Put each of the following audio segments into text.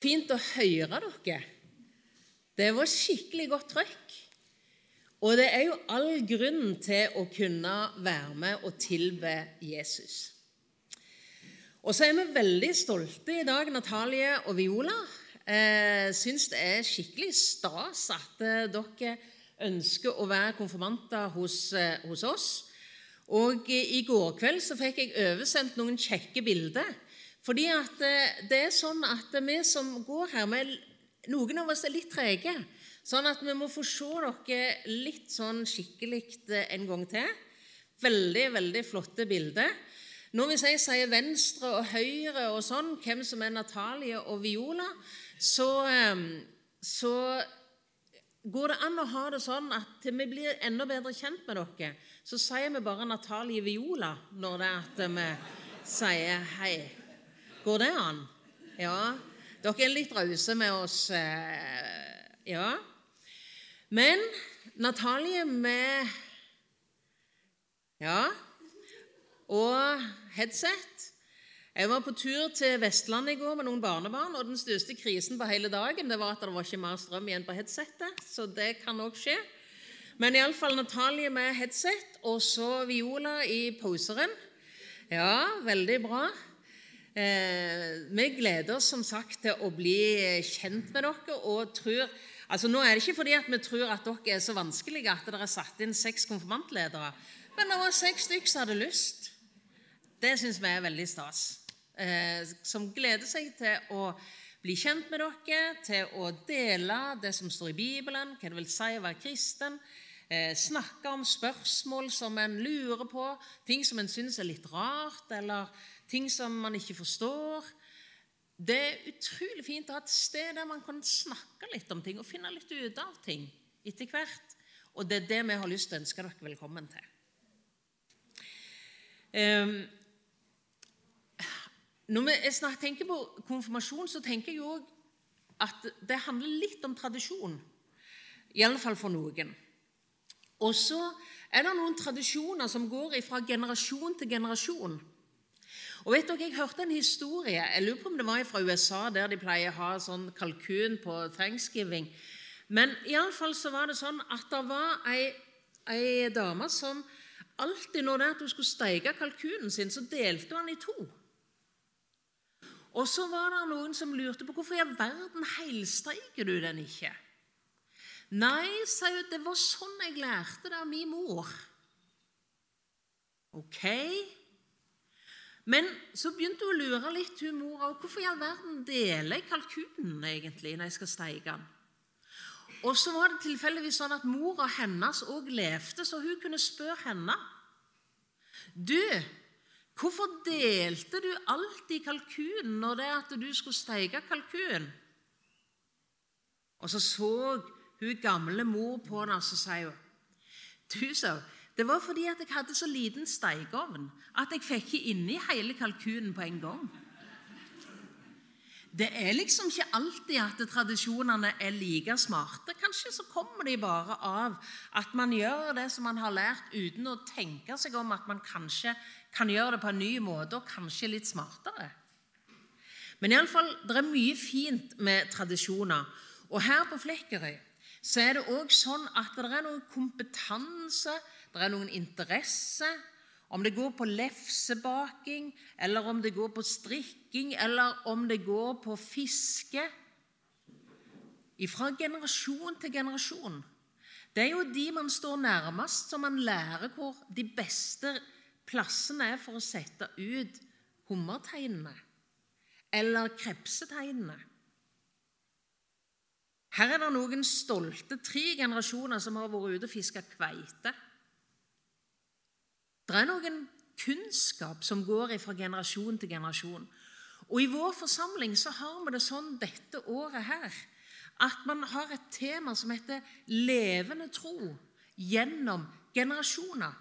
Fint å høre dere. Det var skikkelig godt trøkk. Og det er jo all grunn til å kunne være med og tilbe Jesus. Og så er vi veldig stolte i dag, Natalie og Viola. Eh, Syns det er skikkelig stas at eh, dere ønsker å være konfirmanter hos, eh, hos oss. Og eh, i går kveld så fikk jeg oversendt noen kjekke bilder. Fordi at eh, det er sånn at vi som går her, vi, noen av oss er litt trege. Sånn at vi må få se dere litt sånn skikkelig eh, en gang til. Veldig, veldig flotte bilder. Når vi sier, sier venstre og høyre og sånn, hvem som er Natalie og Viola, så, eh, så går det an å ha det sånn at til vi blir enda bedre kjent med dere, så sier vi bare Natalie Viola når det er at vi sier hei. Går det an? Ja. Dere er litt rause med oss. Ja. Men Natalie med Ja. Og headset. Jeg var på tur til Vestlandet i går med noen barnebarn, og den største krisen på hele dagen det var at det var ikke mer strøm igjen på headsetet, så det kan òg skje. Men iallfall Natalie med headset, og så Viola i poseren. Ja, veldig bra. Eh, vi gleder oss som sagt til å bli kjent med dere og tror Altså, nå er det ikke fordi at vi tror at dere er så vanskelige at dere har satt inn seks konfirmantledere, men det var seks stykker som hadde lyst. Det syns vi er veldig stas. Eh, som gleder seg til å bli kjent med dere, til å dele det som står i Bibelen, hva det vil si å være kristen. Eh, snakke om spørsmål som en lurer på, ting som en syns er litt rart, eller ting som man ikke forstår. Det er utrolig fint å ha et sted der man kan snakke litt om ting og finne litt ut av ting etter hvert. Og det er det vi har lyst til å ønske dere velkommen til. Um, når vi tenker på konfirmasjon, så tenker jeg òg at det handler litt om tradisjon. I alle fall for noen. Og så er det noen tradisjoner som går fra generasjon til generasjon. Og vet dere, Jeg hørte en historie jeg lurer på om det var fra USA, der de pleier å ha sånn kalkun på thanksgiving. Men iallfall så var det sånn at det var ei, ei dame som alltid når det at hun skulle steike kalkunen sin, så delte hun den i to. Og så var det noen som lurte på hvorfor i all verden helsteiker du den ikke? Nei, sa hun, det var sånn jeg lærte det av min mor. Ok, men så begynte hun å lure litt, hun mora. Hvorfor i all verden deler jeg kalkunen egentlig når jeg skal steike den? Og så var det tilfeldigvis sånn at mora hennes òg levde, så hun kunne spørre henne. Du, hvorfor delte du alltid kalkunen når det at du skulle steike kalkun? Og så så hun gamle mor på henne, og så sier hun Du, sa hun, det var fordi at jeg hadde så liten stekeovn at jeg fikk ikke inni hele kalkunen på en gang. Det er liksom ikke alltid at tradisjonene er like smarte. Kanskje så kommer de bare av at man gjør det som man har lært, uten å tenke seg om at man kanskje kan gjøre det på en ny måte, og kanskje litt smartere. Men iallfall, det er mye fint med tradisjoner. Og her på Flekkerøy så er det òg sånn at det er noe kompetanse det er noen interesse. Om det går på lefsebaking, eller om det går på strikking, eller om det går på fiske. Fra generasjon til generasjon. Det er jo de man står nærmest, som man lærer hvor de beste plassene er for å sette ut hummerteinene eller krepseteinene. Her er det noen stolte tre generasjoner som har vært ute og fiska kveite. Det er noen kunnskap som går fra generasjon til generasjon. Og I vår forsamling så har vi det sånn dette året her at man har et tema som heter 'levende tro gjennom generasjoner'.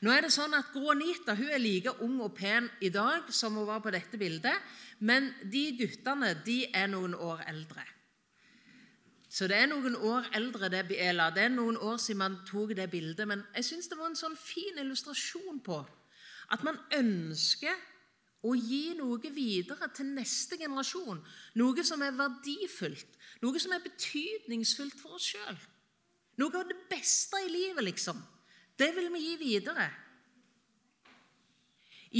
Nå er det sånn at Gronita hun er like ung og pen i dag som hun var på dette bildet, men de guttene de er noen år eldre. Så det er noen år eldre det Biela. Det er noen år siden man tok det bildet. Men jeg syns det var en sånn fin illustrasjon på at man ønsker å gi noe videre til neste generasjon. Noe som er verdifullt, noe som er betydningsfullt for oss sjøl. Noe av det beste i livet, liksom. Det vil vi gi videre.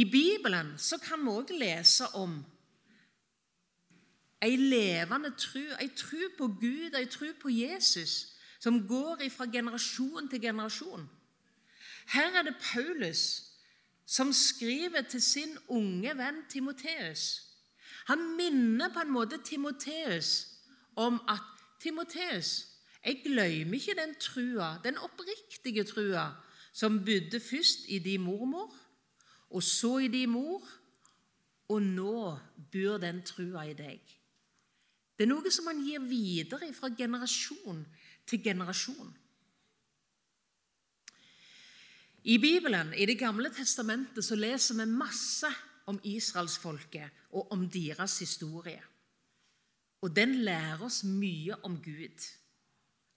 I Bibelen så kan vi òg lese om ei levende tru, ei tru på Gud, ei tru på Jesus, som går fra generasjon til generasjon. Her er det Paulus som skriver til sin unge venn Timoteus. Han minner på en måte Timoteus om at Timoteus, jeg glemmer ikke den trua, den oppriktige trua som bodde først i din mormor, og så i din mor, og nå bor den trua i deg. Det er noe som man gir videre fra generasjon til generasjon. I Bibelen, i Det gamle testamentet, så leser vi masse om israelsfolket og om deres historie. Og den lærer oss mye om Gud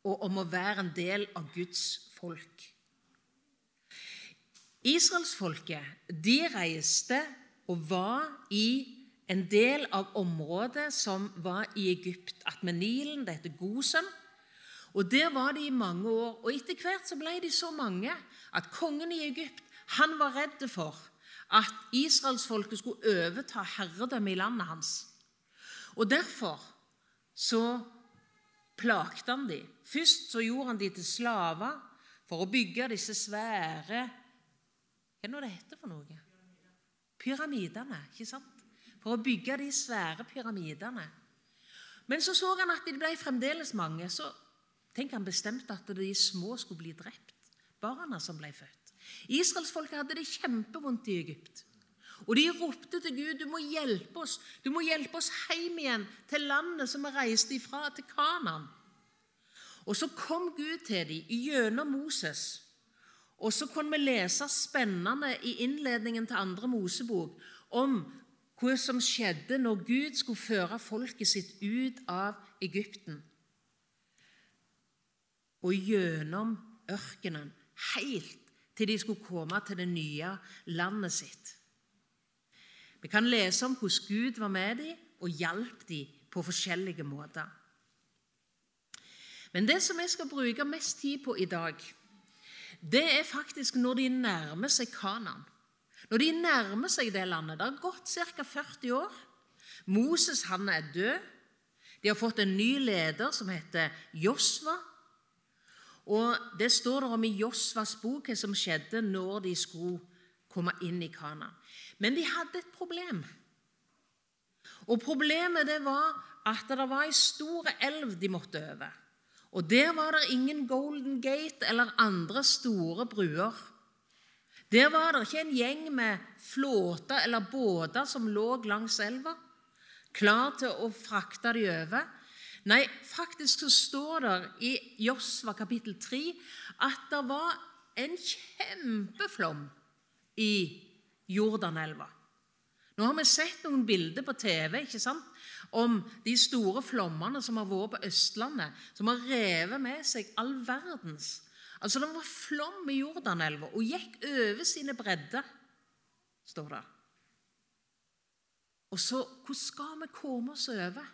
og om å være en del av Guds folk. Israelsfolket de reiste og var i en del av området som var i Egypt, attmed Nilen. Det heter Gosen. Og Der var de i mange år. og Etter hvert så ble de så mange at kongen i Egypt han var redd for at israelsfolket skulle overta herredømmet i landet hans. Og Derfor så plagte han dem. Først så gjorde han dem til slaver for å bygge disse svære Hva er det det heter for noe? Pyramidene. ikke sant? For å bygge de svære pyramidene. Men så så han at de ble fremdeles mange. så Tenk han bestemte at de små skulle bli drept, barna som ble født. Israelsfolket hadde det kjempevondt i Egypt. Og de ropte til Gud du må hjelpe oss Du må hjelpe oss hjem igjen til landet som vi reiste ifra, til Kanan. Og så kom Gud til dem gjennom Moses. Og så kunne vi lese spennende i innledningen til andre Mosebok om hva som skjedde når Gud skulle føre folket sitt ut av Egypten og gjennom ørkenen helt til de skulle komme til det nye landet sitt. Vi kan lese om hvordan Gud var med dem og hjalp dem på forskjellige måter. Men det som jeg skal bruke mest tid på i dag, det er faktisk når de nærmer seg Kanan. Når de nærmer seg det landet. Det har gått ca. 40 år. Moses han er død. De har fått en ny leder som heter Josva. Og Det står der om i Josvas bok hva som skjedde når de skulle komme inn i Kana. Men de hadde et problem. Og Problemet det var at det var ei stor elv de måtte over. Og Der var det ingen Golden Gate eller andre store bruer. Der var det ikke en gjeng med flåter eller båter som lå langs elva, klar til å frakte de over. Nei, faktisk så står det i Josva kapittel 3 at det var en kjempeflom i Jordanelva. Nå har vi sett noen bilder på TV ikke sant? om de store flommene som har vært på Østlandet, som har revet med seg all verdens. Altså, Det var flom i Jordanelva og gikk over sine bredder, står det. Og så Hvordan skal vi komme oss over?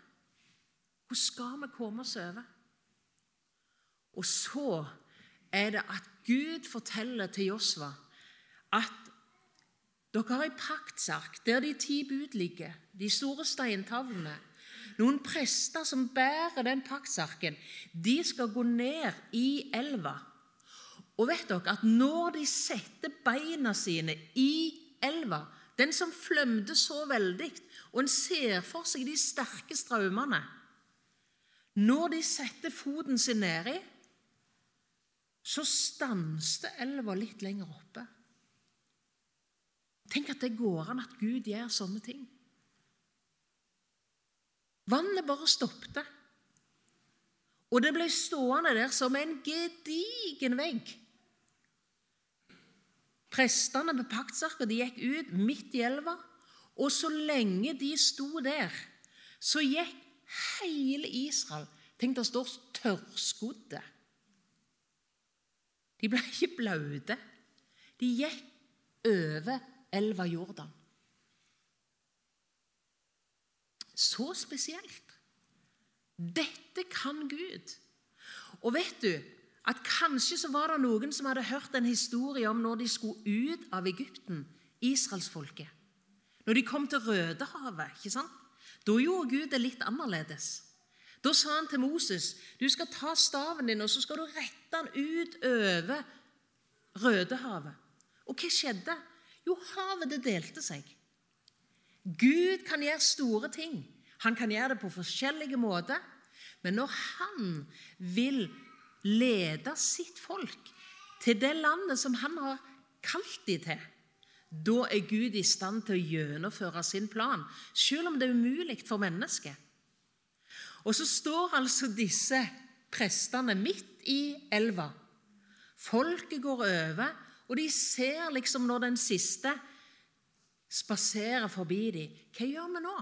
Hvor skal vi komme oss over? Og så er det at Gud forteller til Josva at dere har ei paktsark der de ti bud ligger, de store steintavlene. Noen prester som bærer den paktsarken, de skal gå ned i elva. Og vet dere at når de setter beina sine i elva, den som flømte så veldig, og en ser for seg de sterke strømmene når de setter foten sin nedi, så stanser elva litt lenger oppe. Tenk at det går an at Gud gjør sånne ting. Vannet bare stoppet. Og det ble stående der som en gedigen vegg. Prestene på paktsarket gikk ut midt i elva, og så lenge de sto der, så gikk Hele Israel Tenk, det står tørrskodde. De ble ikke blaute. De gikk over elva Jordan. så spesielt. Dette kan Gud. Og vet du at kanskje så var det noen som hadde hørt en historie om når de skulle ut av Egypten, israelsfolket. Når de kom til Rødehavet. ikke sant? Da gjorde Gud det litt annerledes. Da sa han til Moses du skal ta staven din og så skal du rette den ut over Rødehavet. Og hva skjedde? Jo, havet det delte seg. Gud kan gjøre store ting. Han kan gjøre det på forskjellige måter. Men når han vil lede sitt folk til det landet som han har kalt dem til, da er Gud i stand til å gjennomføre sin plan, selv om det er umulig for mennesket. Og så står altså disse prestene midt i elva. Folket går over, og de ser liksom når den siste spaserer forbi dem. Hva gjør vi nå?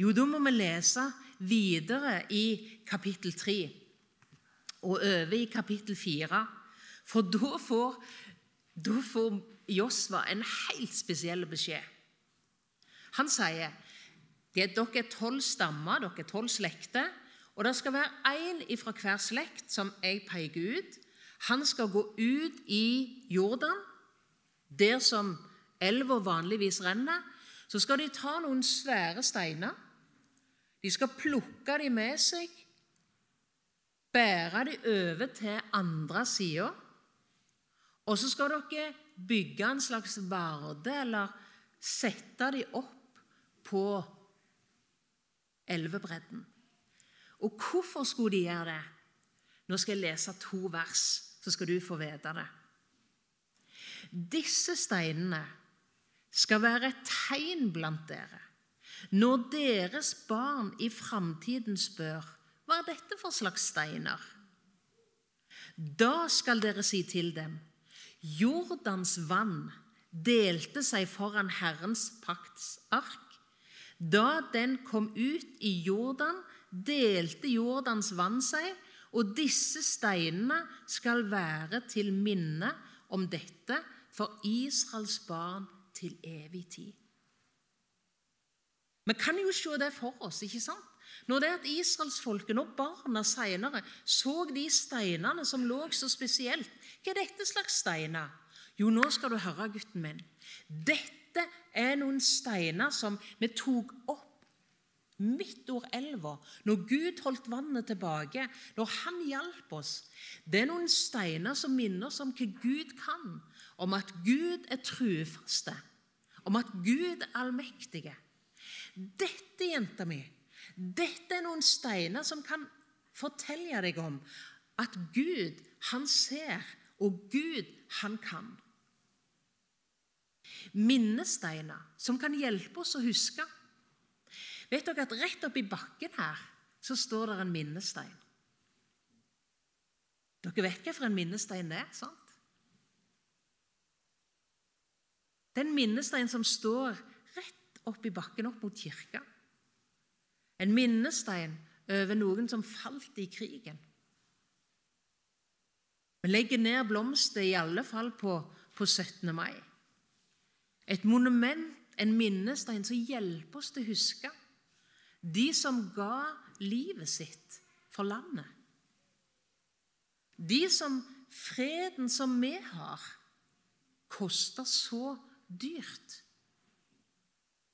Jo, da må vi lese videre i kapittel 3 og over i kapittel 4. For da får, da får Josva en helt spesiell beskjed. Han sier er dere er tolv stammer, dere er tolv slekter, og det skal være én fra hver slekt som jeg peker ut. Han skal gå ut i Jordan, der som elva vanligvis renner. Så skal de ta noen svære steiner. De skal plukke dem med seg, bære dem over til andre sida. Og så skal dere bygge en slags varde, eller sette dem opp på elvebredden. Og hvorfor skulle de gjøre det? Nå skal jeg lese to vers, så skal du få vite det. Disse steinene skal være et tegn blant dere når deres barn i framtiden spør hva er dette for slags steiner. Da skal dere si til dem Jordans vann delte seg foran Herrens pakts ark. Da den kom ut i Jordan, delte Jordans vann seg, og disse steinene skal være til minne om dette for Israels barn til evig tid. Vi kan jo se det for oss. ikke sant? Når det er at israelsfolket, og barna senere så de steinene som lå så spesielt Hva er dette slags steiner? Jo, nå skal du høre, gutten min. Dette er noen steiner som vi tok opp midt over elva, når Gud holdt vannet tilbake, når Han hjalp oss. Det er noen steiner som minner oss om hva Gud kan, om at Gud er trufaste, om at Gud er allmektige. Dette, jenta mi, dette er noen steiner som kan fortelle deg om at Gud, han ser, og Gud, han kan minnesteiner som kan hjelpe oss å huske. Vet dere at Rett oppi bakken her så står det en minnestein. Dere vet hva for en minnestein det er? sant? Det er en minnestein som står rett oppi bakken opp mot kirka. En minnestein over noen som falt i krigen. Vi legger ned blomster i alle fall på, på 17. mai. Et monument, en minnestein, som hjelper oss til å huske de som ga livet sitt for landet. De som freden som vi har, koster så dyrt.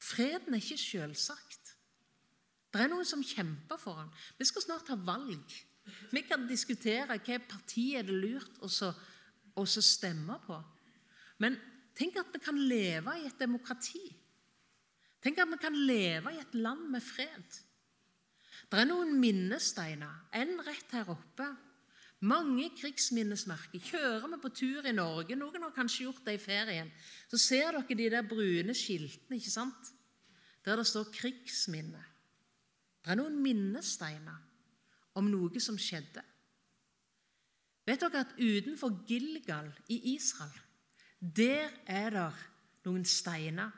Freden er ikke selvsagt. Det er noen som kjemper for den. Vi skal snart ha valg. Vi kan diskutere hvilket parti er det lurt å stemme på. Men Tenk at vi kan leve i et demokrati. Tenk at vi kan leve i et land med fred. Det er noen minnesteiner, en rett her oppe. Mange krigsminnesmerker. Kjører vi på tur i Norge, noen har kanskje gjort det i ferien, så ser dere de der brune skiltene ikke sant? der det står 'krigsminne'. Det er noen minnesteiner om noe som skjedde. Vet dere at utenfor Gilgal i Israel der er det noen steiner.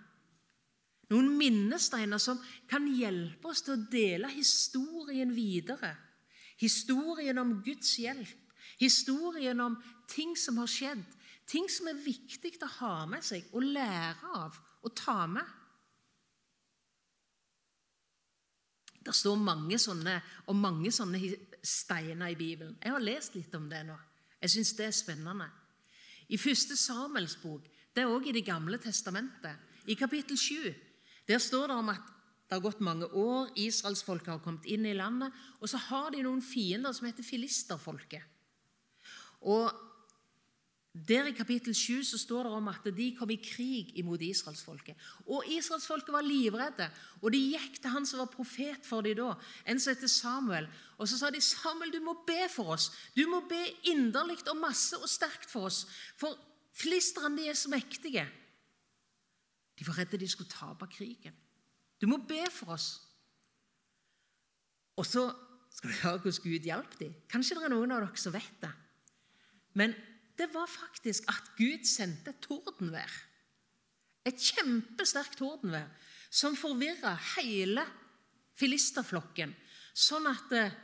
Noen minnesteiner som kan hjelpe oss til å dele historien videre. Historien om Guds hjelp, historien om ting som har skjedd. Ting som er viktig å ha med seg og lære av og ta med. Det står mange sånne, og mange sånne steiner i Bibelen. Jeg har lest litt om det nå. Jeg syns det er spennende. I første Samuels bok, det er også i Det gamle testamentet, i kapittel 7, der står det om at det har gått mange år, israelsfolket har kommet inn i landet, og så har de noen fiender som heter filisterfolket. Og der I kapittel 7 så står det om at de kom i krig imot israelsfolket. Og Israelsfolket var livredde, og de gikk til han som var profet for dem da, en som heter Samuel. Og så sa de, 'Samuel, du må be for oss. Du må be inderlig og masse og sterkt for oss.' For filistrene de er så mektige. De var redde de skulle tape krigen. Du må be for oss. Og så skal du høre hvordan Gud hjalp dem. Kanskje det er noen av dere som vet det. Men det var faktisk at Gud sendte et tordenvær. Et kjempesterkt tordenvær som forvirra hele filisterflokken, sånn at eh,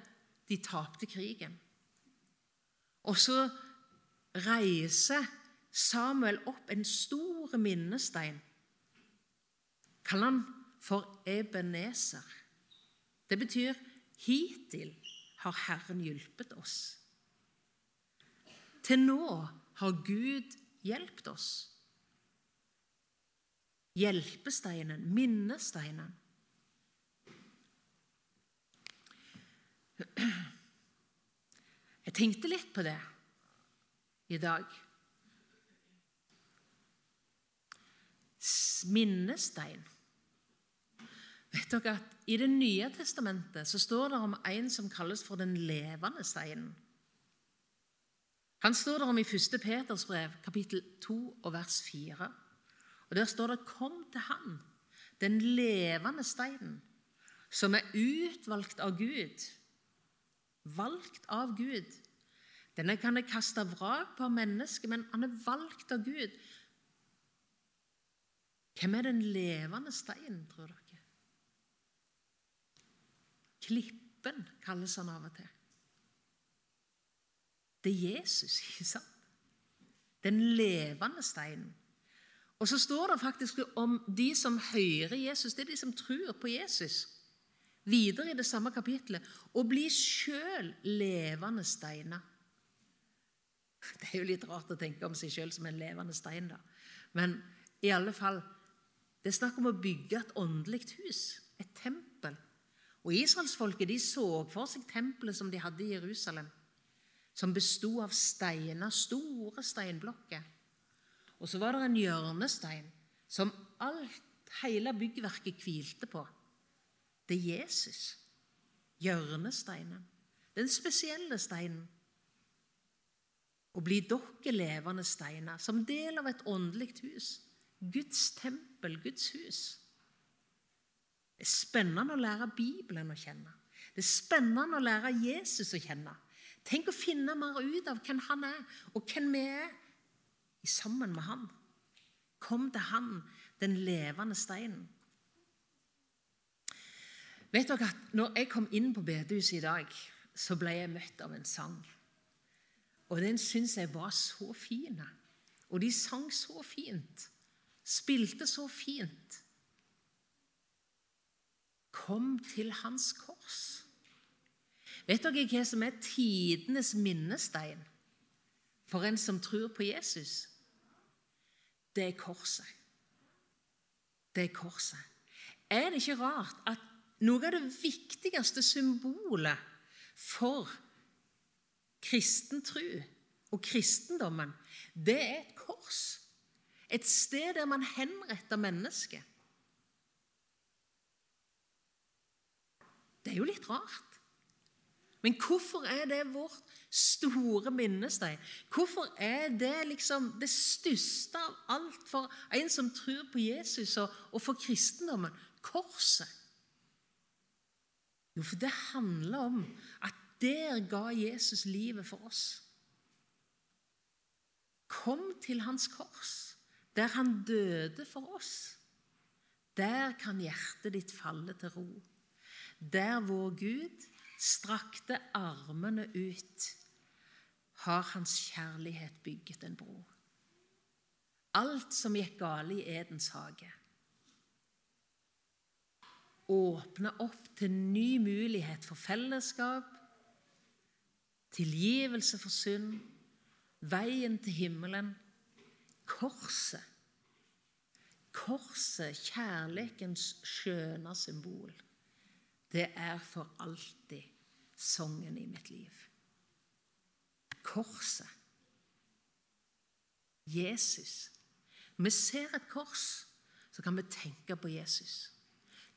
de tapte krigen. Og så reiser Samuel opp en stor minnestein. Kaller han for Ebenezer. Det betyr 'hittil har Herren hjulpet oss'. Til nå har Gud hjulpet oss. Hjelpesteinen, minnesteinen. Jeg tenkte litt på det i dag. Minnestein. Vet dere at I Det nye testamentet så står det om en som kalles for den levende steinen. Han står der om i 1. Peters brev, kapittel 2 og vers 4. Og Der står det 'Kom til Han, den levende steinen, som er utvalgt av Gud'. Valgt av Gud. Denne kan jeg kaste vrak på mennesket, men han er valgt av Gud. Hvem er den levende steinen, tror dere? Klippen kalles han av og til. Det er Jesus, ikke sant? Den levende steinen. Og så står det faktisk om de som hører Jesus. Det er de som tror på Jesus. Videre i det samme kapitlet Og blir sjøl levende steiner. Det er jo litt rart å tenke om seg sjøl som en levende stein, da. Men i alle fall Det er snakk om å bygge et åndelig hus, et tempel. Og Israelsfolket så for seg tempelet som de hadde i Jerusalem som besto av steiner, store steinblokker. Og så var det en hjørnestein som alt, hele byggverket hvilte på. Det er Jesus. Hjørnesteinen. Den spesielle steinen. Å bli dere levende steiner, som del av et åndelig hus. Guds tempel, Guds hus. Det er spennende å lære Bibelen å kjenne. Det er spennende å lære Jesus å kjenne. Tenk å finne mer ut av hvem han er, og hvem vi er, sammen med han. Kom til han, den levende steinen. Vet dere at når jeg kom inn på bedehuset i dag, så ble jeg møtt av en sang. Og den syns jeg var så fin. Og de sang så fint. Spilte så fint. Kom til hans kors. Vet dere hva som er tidenes minnestein for en som tror på Jesus? Det er korset. Det er korset. Er det ikke rart at noe av det viktigste symbolet for kristen tro og kristendommen, det er et kors. Et sted der man henretter mennesket. Det er jo litt rart. Men hvorfor er det vårt store minnestein? Hvorfor er det liksom det største av alt for en som tror på Jesus og, og for kristendommen? Korset. Jo, for det handler om at der ga Jesus livet for oss. Kom til hans kors, der han døde for oss. Der kan hjertet ditt falle til ro. Der vår Gud strakte armene ut, har hans kjærlighet bygget en bro. Alt som gikk galt i Edens hage. åpner opp til ny mulighet for fellesskap, tilgivelse for synd, veien til himmelen. Korset. Korset, kjærlighetens skjønne symbol, det er for alltid sangen i mitt liv. Korset. Jesus. Når vi ser et kors, så kan vi tenke på Jesus.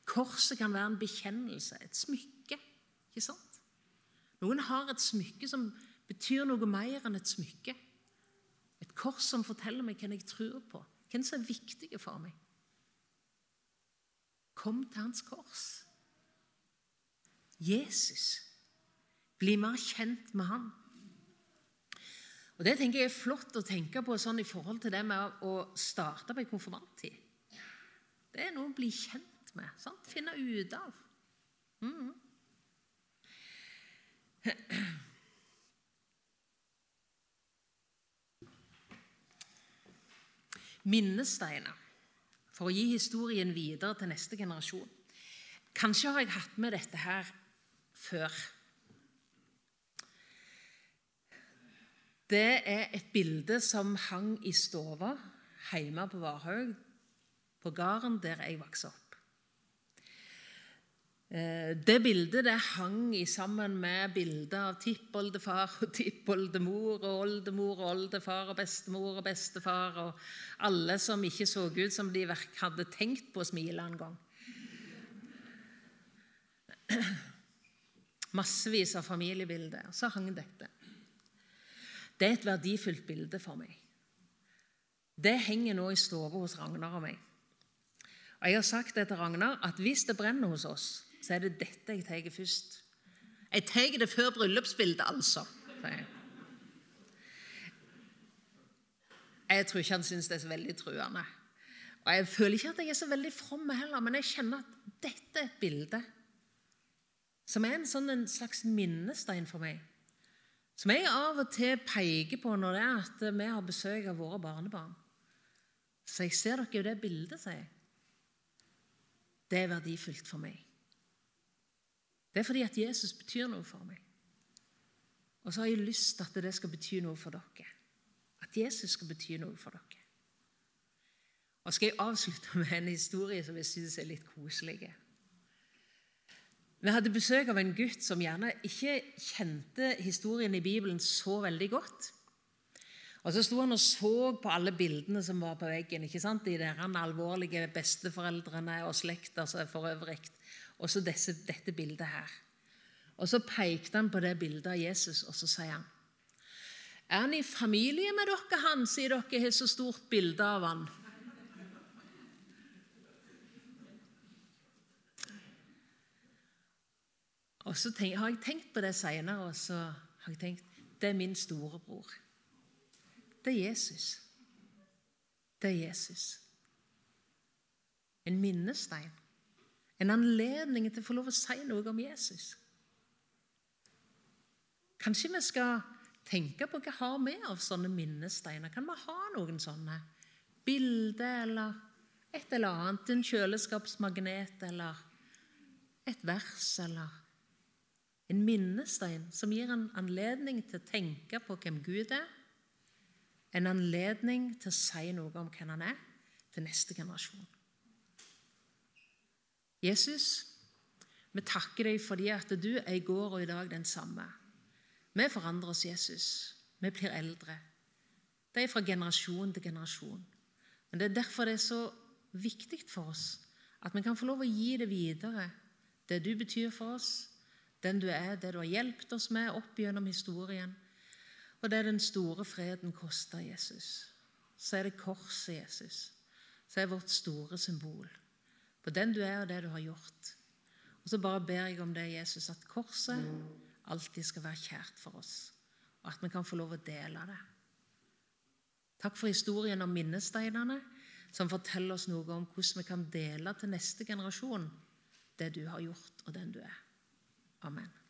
Korset kan være en bekjennelse, et smykke. ikke sant? Noen har et smykke som betyr noe mer enn et smykke. Et kors som forteller meg hvem jeg tror på, hvem som er viktige for meg. Kom til hans kors. Jesus. Bli mer kjent med han. Og Det tenker jeg er flott å tenke på sånn i forhold til det med å starte på en konfirmanttid. Det er noe å bli kjent med, sant? finne ut av. Mm. Minnesteiner for å gi historien videre til neste generasjon. Kanskje har jeg hatt med dette her før. Det er et bilde som hang i stua hjemme på Varhaug, på gården der jeg vokste opp. Eh, det bildet det hang i sammen med bilder av tippoldefar og tippoldemor og oldemor og oldefar og bestemor og bestefar og alle som ikke så ut som de hadde tenkt på å smile en gang. Massevis av familiebilder. Så hang dette. Det er et verdifullt bilde for meg. Det henger nå i stua hos Ragnar og meg. Og Jeg har sagt det til Ragnar at hvis det brenner hos oss, så er det dette jeg tar først. Jeg tar det før bryllupsbildet, altså. Jeg tror ikke han syns det er så veldig truende. Og Jeg føler ikke at jeg er så veldig from heller, men jeg kjenner at dette er et bilde som er en, sånn, en slags minnestein for meg. Som jeg av og til peker på når det er at vi har besøk av våre barnebarn. Så jeg ser dere jo det bildet, sier jeg. Det er verdifullt for meg. Det er fordi at Jesus betyr noe for meg. Og så har jeg lyst til at det skal bety noe for dere. At Jesus skal bety noe for dere. Og skal jeg avslutte med en historie som jeg syns er litt koselig. Vi hadde besøk av en gutt som gjerne ikke kjente historien i Bibelen så veldig godt. Og Så sto han og så på alle bildene som var på veggen. ikke sant? De der han alvorlige besteforeldrene og slekta for øvrig. Og så dette bildet her. Og Så pekte han på det bildet av Jesus, og så sier han Er han i familie med dere, han, siden dere har så stort bilde av han? Og så har jeg tenkt på det seinere, og så har jeg tenkt det er min storebror. Det er Jesus. Det er Jesus. En minnestein. En anledning til å få lov å si noe om Jesus. Kanskje vi skal tenke på hva vi har med av sånne minnesteiner. Kan vi ha noen sånne? Bilder eller et eller annet. En kjøleskapsmagnet eller et vers eller en minnestein som gir en anledning til å tenke på hvem Gud er. En anledning til å si noe om hvem han er, til neste generasjon. Jesus, vi takker deg fordi at du er i går og i dag den samme. Vi forandrer oss, Jesus. Vi blir eldre. Det er fra generasjon til generasjon. Men Det er derfor det er så viktig for oss at vi kan få lov å gi det videre, det du betyr for oss, den du er, det du har hjulpet oss med opp gjennom historien. Og det den store freden koster Jesus. Så er det korset Jesus. Så er vårt store symbol på den du er, og det du har gjort. Og så bare ber jeg om det, Jesus, at korset alltid skal være kjært for oss, og at vi kan få lov å dele det. Takk for historien om minnesteinene, som forteller oss noe om hvordan vi kan dele til neste generasjon det du har gjort, og den du er. Amen.